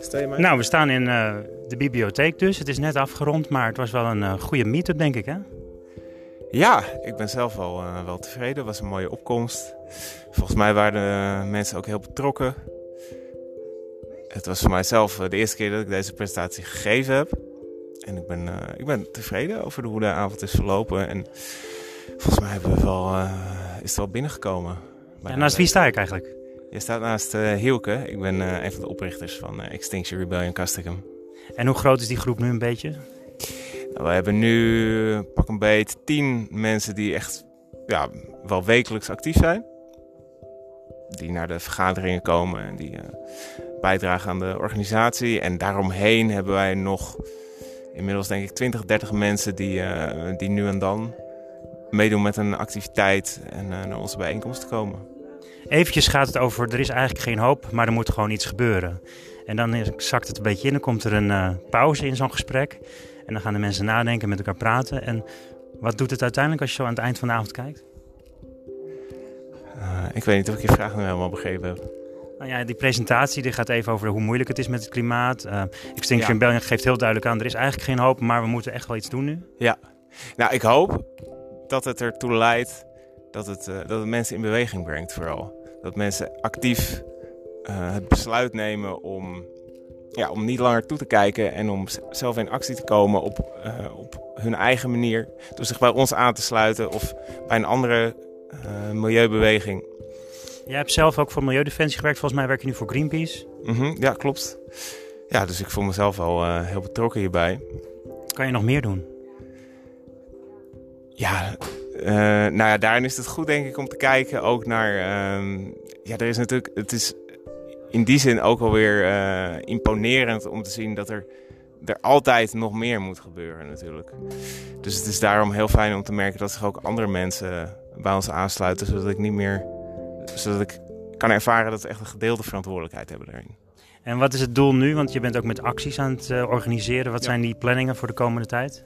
Stel je mij? Nou, we staan in uh, de bibliotheek dus. Het is net afgerond, maar het was wel een uh, goede meetup, denk ik, hè? Ja, ik ben zelf wel, uh, wel tevreden. Het was een mooie opkomst. Volgens mij waren de mensen ook heel betrokken. Het was voor mijzelf de eerste keer dat ik deze presentatie gegeven heb. En ik ben, ik ben tevreden over hoe de avond is verlopen. En volgens mij hebben we wel, is het wel binnengekomen. Ja, naast wie sta ik eigenlijk? Je staat naast uh, Hielke. Ik ben uh, een van de oprichters van uh, Extinction Rebellion Castricum. En hoe groot is die groep nu een beetje? Nou, we hebben nu pak een beet tien mensen die echt ja, wel wekelijks actief zijn. Die naar de vergaderingen komen en die bijdragen aan de organisatie. En daaromheen hebben wij nog inmiddels denk ik 20, 30 mensen die, die nu en dan meedoen met een activiteit en naar onze bijeenkomst komen. Eventjes gaat het over, er is eigenlijk geen hoop, maar er moet gewoon iets gebeuren. En dan zakt het een beetje in, dan komt er een uh, pauze in zo'n gesprek. En dan gaan de mensen nadenken, met elkaar praten. En wat doet het uiteindelijk als je zo aan het eind van de avond kijkt? Uh, ik weet niet of ik je vraag nu helemaal begrepen heb. Nou ja, die presentatie die gaat even over hoe moeilijk het is met het klimaat. Uh, Extinction ja. Rebellion geeft heel duidelijk aan, er is eigenlijk geen hoop, maar we moeten echt wel iets doen nu. Ja, nou ik hoop dat het ertoe leidt dat het, uh, dat het mensen in beweging brengt vooral. Dat mensen actief uh, het besluit nemen om, ja, om niet langer toe te kijken en om zelf in actie te komen op, uh, op hun eigen manier. Door zich bij ons aan te sluiten of bij een andere milieubeweging. Jij hebt zelf ook voor Milieudefensie gewerkt. Volgens mij werk je nu voor Greenpeace. Mm -hmm, ja, klopt. Ja, dus ik voel mezelf wel heel betrokken hierbij. Kan je nog meer doen? Ja, uh, nou ja, daarin is het goed denk ik om te kijken ook naar... Uh, ja, er is natuurlijk... Het is in die zin ook alweer uh, imponerend om te zien dat er, er altijd nog meer moet gebeuren natuurlijk. Dus het is daarom heel fijn om te merken dat zich ook andere mensen bij ons aansluiten... zodat ik niet meer... zodat ik kan ervaren dat we echt een gedeelde verantwoordelijkheid hebben daarin. En wat is het doel nu? Want je bent ook met acties aan het uh, organiseren. Wat ja. zijn die planningen voor de komende tijd?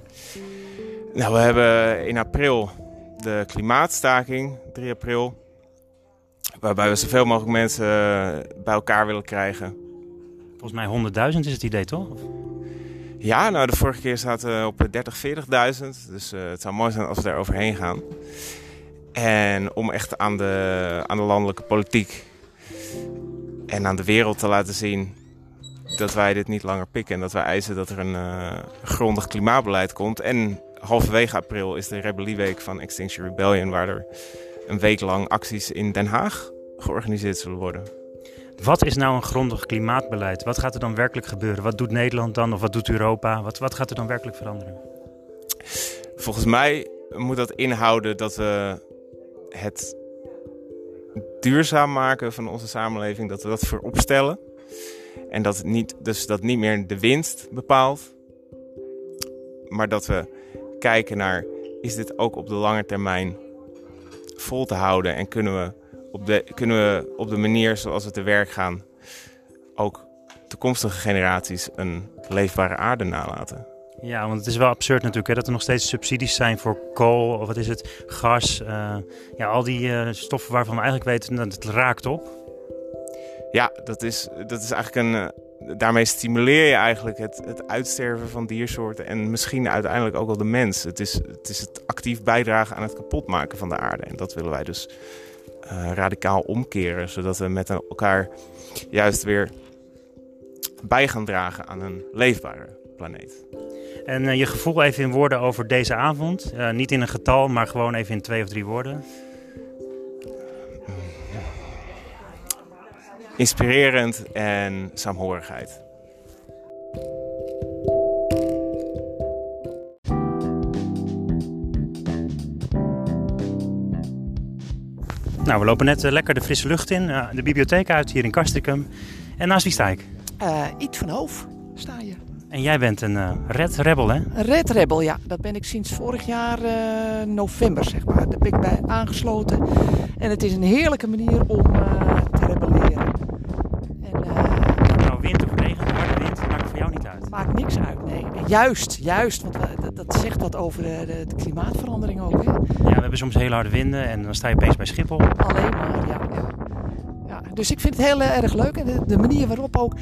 Nou, we hebben in april de klimaatstaking, 3 april. Waarbij we zoveel mogelijk mensen bij elkaar willen krijgen. Volgens mij 100.000 is het idee, toch? Ja, nou de vorige keer zaten we op 30, 40.000. Dus uh, het zou mooi zijn als we daar overheen gaan. En om echt aan de, aan de landelijke politiek en aan de wereld te laten zien dat wij dit niet langer pikken. En dat wij eisen dat er een uh, grondig klimaatbeleid komt. En halverwege april is de Rebellieweek van Extinction Rebellion, waar er een week lang acties in Den Haag georganiseerd zullen worden. Wat is nou een grondig klimaatbeleid? Wat gaat er dan werkelijk gebeuren? Wat doet Nederland dan of wat doet Europa? Wat, wat gaat er dan werkelijk veranderen? Volgens mij moet dat inhouden dat we het duurzaam maken van onze samenleving, dat we dat voorop stellen. En dat niet, dus dat niet meer de winst bepaalt, maar dat we kijken naar, is dit ook op de lange termijn vol te houden? En kunnen we op de, kunnen we op de manier zoals we te werk gaan ook toekomstige generaties een leefbare aarde nalaten? Ja, want het is wel absurd natuurlijk hè, dat er nog steeds subsidies zijn voor kool of wat is het, gas. Uh, ja, al die uh, stoffen waarvan we eigenlijk weten dat het raakt op. Ja, dat is, dat is eigenlijk een, daarmee stimuleer je eigenlijk het, het uitsterven van diersoorten en misschien uiteindelijk ook wel de mens. Het is, het is het actief bijdragen aan het kapotmaken van de aarde. En dat willen wij dus uh, radicaal omkeren, zodat we met elkaar juist weer bij gaan dragen aan een leefbare planeet. En uh, je gevoel even in woorden over deze avond. Uh, niet in een getal, maar gewoon even in twee of drie woorden. Inspirerend en saamhorigheid. Nou, we lopen net uh, lekker de frisse lucht in, uh, de bibliotheek uit hier in Castricum. En naast wie sta ik? Uh, Iet van Hoof sta je. En jij bent een uh, Red Rebel, hè? Een Red Rebel, ja. Dat ben ik sinds vorig jaar uh, november, zeg maar. Daar ben ik bij aangesloten. En het is een heerlijke manier om uh, te rebelleren. En, nou, wind of regen, harde wind, maakt voor jou niet uit? Maakt niks uit, nee. Juist, juist. Want dat, dat zegt wat over de, de, de, klimaatverandering ook, hè? Ja, we hebben soms hele harde winden en dan sta je opeens bij Schiphol. Alleen maar, ja. ja. ja dus ik vind het heel erg leuk. En de, de manier waarop ook,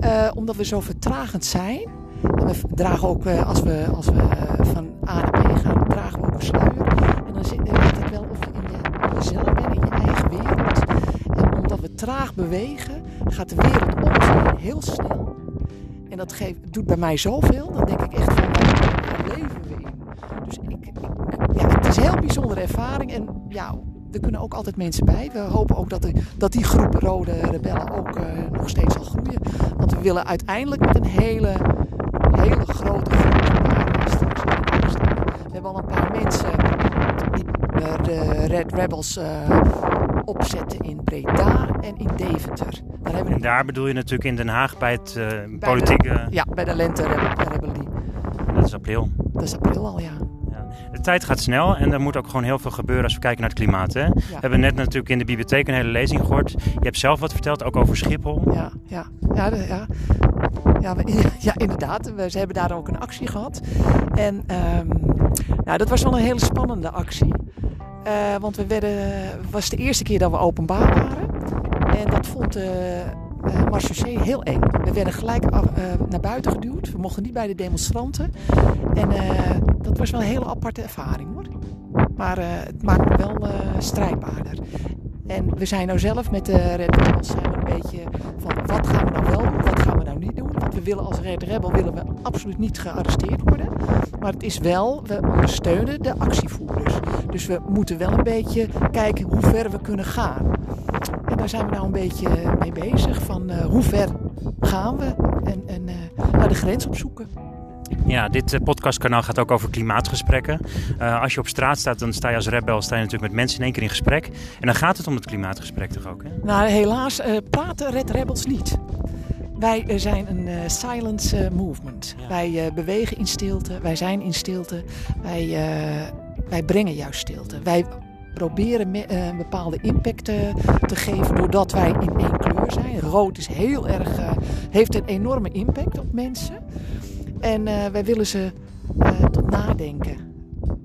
eh, omdat we zo vertragend zijn. En we dragen ook, eh, als we, als we eh, van A naar B gaan, dragen we ook een sluier. En dan zit, het wel of je in, je in jezelf bent, in je eigen wereld. En omdat we traag bewegen, gaat de wereld om heel snel. En dat geeft, doet bij mij zoveel. Dan denk ik echt van, waar leven we in? Dus ik, ik, ja, het is een heel bijzondere ervaring. En ja, er kunnen ook altijd mensen bij. We hopen ook dat, dat die groep Rode Rebellen ook uh, nog steeds zal groeien. Want we willen uiteindelijk met een hele, hele grote groep straks We hebben al een paar mensen die uh, de Red Rebels uh, opzetten in Breda en in Deventer. Daar hebben en daar bedoel je natuurlijk in Den Haag bij het bij politieke... De, ja, bij de Lente-rebellie. Dat is april. Dat is april al, ja. De tijd gaat snel en er moet ook gewoon heel veel gebeuren als we kijken naar het klimaat. Hè? Ja. We hebben net natuurlijk in de bibliotheek een hele lezing gehoord. Je hebt zelf wat verteld, ook over Schiphol. Ja, ja, ja, ja. Ja, we, ja, inderdaad. We, ze hebben daar ook een actie gehad. En um, nou, dat was wel een hele spannende actie. Uh, want we werden, was de eerste keer dat we openbaar waren. En dat vond de uh, Marseillais heel eng. We werden gelijk uh, naar buiten geduwd. We mochten niet bij de demonstranten. En dat was wel een hele aparte ervaring hoor. Maar het maakt me wel strijdbaarder. En we zijn nou zelf met de Red we een beetje van wat gaan we nou wel doen, wat gaan we nou niet doen. Want we willen als Red Rebel willen we absoluut niet gearresteerd worden. Maar het is wel, we ondersteunen de actievoerders. Dus we moeten wel een beetje kijken hoe ver we kunnen gaan. En daar zijn we nou een beetje mee bezig. Van uh, hoe ver gaan we en, en uh, naar de grens opzoeken. Ja, dit podcastkanaal gaat ook over klimaatgesprekken. Uh, als je op straat staat, dan sta je als rebel sta je natuurlijk met mensen in één keer in gesprek. En dan gaat het om het klimaatgesprek toch ook? Hè? Nou, helaas uh, praten Red Rebels niet. Wij uh, zijn een silence movement. Ja. Wij bewegen in stilte, wij zijn in stilte, wij, wij brengen juist stilte. Wij proberen me, een bepaalde impact te, geven doordat wij in één kleur zijn. Rood is heel erg, heeft een enorme impact op mensen. En wij willen ze tot nadenken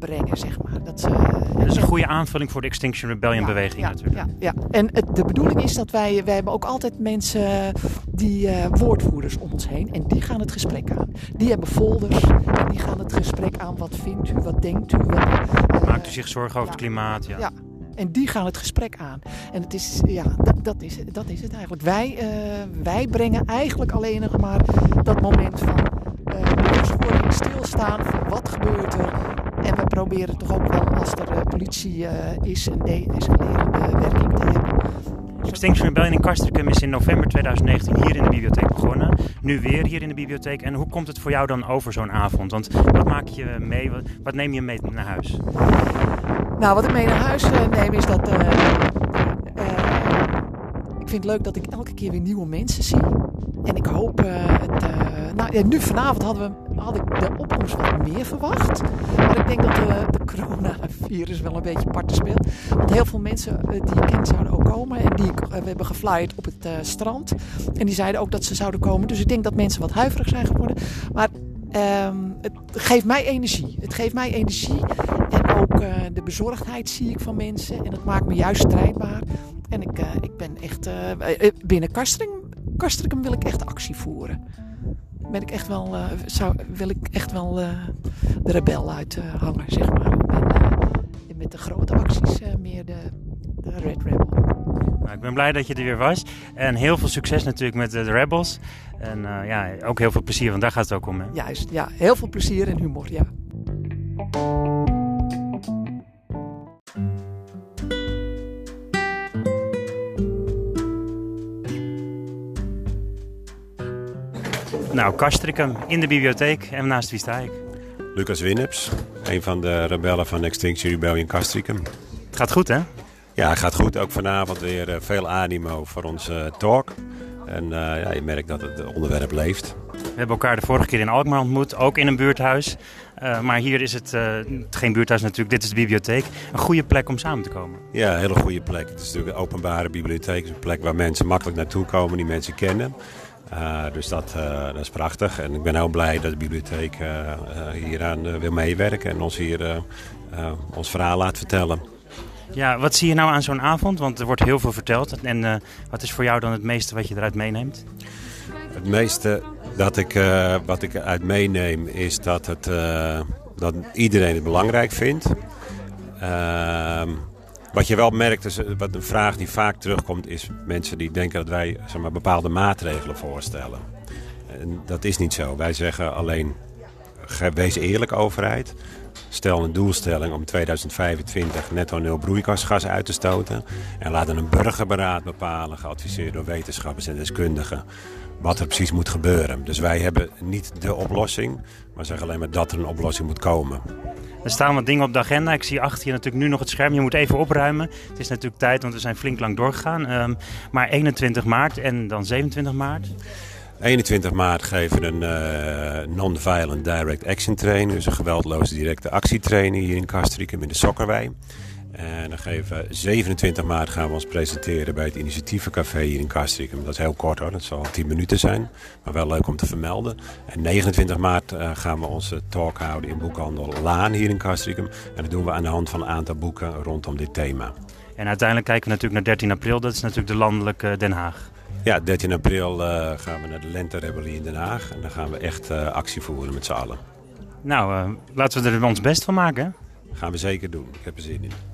brengen, zeg maar. Dat, uh, dat is een goede aanvulling voor de Extinction Rebellion beweging ja, natuurlijk. Ja, ja. en het, de bedoeling is dat wij, wij hebben ook altijd mensen, die woordvoerders om ons heen. En die gaan het gesprek aan. Die hebben folders en die gaan het gesprek aan. Wat vindt u, wat denkt u? Wat, Maakt u zich zorgen over het klimaat? Ja. En die gaan het gesprek aan. En het is, ja, dat, dat, is, dat is het eigenlijk. Wij, uh, wij brengen eigenlijk alleen nog maar dat moment van bewustwording, uh, stilstaan van wat gebeurt er. En we proberen toch ook wel, als er uh, politie is, een de-escalerende werking te hebben. Extinction Rebellion in Castricum is in november 2019 hier in de bibliotheek begonnen. Nu weer hier in de bibliotheek. En hoe komt het voor jou dan over zo'n avond? Want wat maak je mee? Wat, neem je mee naar huis? Nou, wat ik mee naar huis neem is dat... Uh, ik vind het leuk dat ik elke keer weer nieuwe mensen zie. En ik hoop het... nou, ja, nu vanavond hadden we, had ik de opkomst wat meer verwacht. Maar ik denk dat de, de coronavirus wel een beetje parten speelt. Want heel veel mensen die ik ken zouden ook komen. En die we hebben geflyerd op het strand. En die zeiden ook dat ze zouden komen. Dus ik denk dat mensen wat huiverig zijn geworden. Maar Um, het geeft mij energie. Het geeft mij energie. En ook de bezorgdheid zie ik van mensen. En dat maakt me juist strijdbaar. En ik, ik ben echt... Binnen Kastrikum wil ik echt actie voeren. Ben ik echt wel, zou, wil ik echt wel de rebel uithangen, zeg maar. En met de grote acties meer de, de Red Rebel. Nou, ik ben blij dat je er weer was. En heel veel succes natuurlijk met de Rebels. En ja, ook heel veel plezier, want daar gaat het ook om. Hè? Juist, ja. Heel veel plezier en humor, ja. Nou, Kastrikum in de bibliotheek. En naast wie sta ik? Lucas Winneps, een van de rebellen van Extinction Rebellion Kastrikum. Het gaat goed, hè? Ja, het gaat goed. Ook vanavond weer uh, veel animo voor onze uh, talk. En uh, ja, je merkt dat het onderwerp leeft. We hebben elkaar de vorige keer in Alkmaar ontmoet, ook in een buurthuis. Uh, maar hier is het uh, geen buurthuis natuurlijk, dit is de bibliotheek. Een goede plek om samen te komen. Ja, een hele goede plek. Het is natuurlijk een openbare bibliotheek. Het is een plek waar mensen makkelijk naartoe komen, die mensen kennen. Uh, dus dat, dat, is prachtig. En ik ben heel blij dat de bibliotheek hieraan wil meewerken en ons hier ons verhaal laat vertellen. Ja, wat zie je nou aan zo'n avond? Want er wordt heel veel verteld. En wat is voor jou dan het meeste wat je eruit meeneemt? Het meeste dat ik, wat ik uit meeneem is dat, het, dat iedereen het belangrijk vindt. Wat je wel merkt, is, wat een vraag die vaak terugkomt, is mensen die denken dat wij zeg maar, bepaalde maatregelen voorstellen. En dat is niet zo. Wij zeggen alleen, wees eerlijk overheid. Stel een doelstelling om 2025 netto nul broeikasgas uit te stoten. En laten een burgerberaad bepalen, geadviseerd door wetenschappers en deskundigen, wat er precies moet gebeuren. Dus wij hebben niet de oplossing, maar zeggen alleen maar dat er een oplossing moet komen. Er staan wat dingen op de agenda. Ik zie achter je natuurlijk nu nog het scherm. Je moet even opruimen. Het is natuurlijk tijd, want we zijn flink lang doorgegaan. Um, maar 21 maart en dan 27 maart. 21 maart geven we een uh, non-violent direct action training. Dus een geweldloze directe actietraining hier in Castricum in de Sokkerwei. En dan geven we 27 maart gaan we ons presenteren bij het Initiatievencafé hier in Castricum. Dat is heel kort hoor, dat zal 10 minuten zijn. Maar wel leuk om te vermelden. En 29 maart uh, gaan we onze talk houden in boekhandel Laan hier in Castricum. En dat doen we aan de hand van een aantal boeken rondom dit thema. En uiteindelijk kijken we natuurlijk naar 13 april. Dat is natuurlijk de landelijke Den Haag. Ja, 13 april uh, gaan we naar de Lente-rebellie in Den Haag. En dan gaan we echt uh, actie voeren met z'n allen. Nou, uh, laten we er ons best van maken. Gaan we zeker doen. Ik heb er zin in.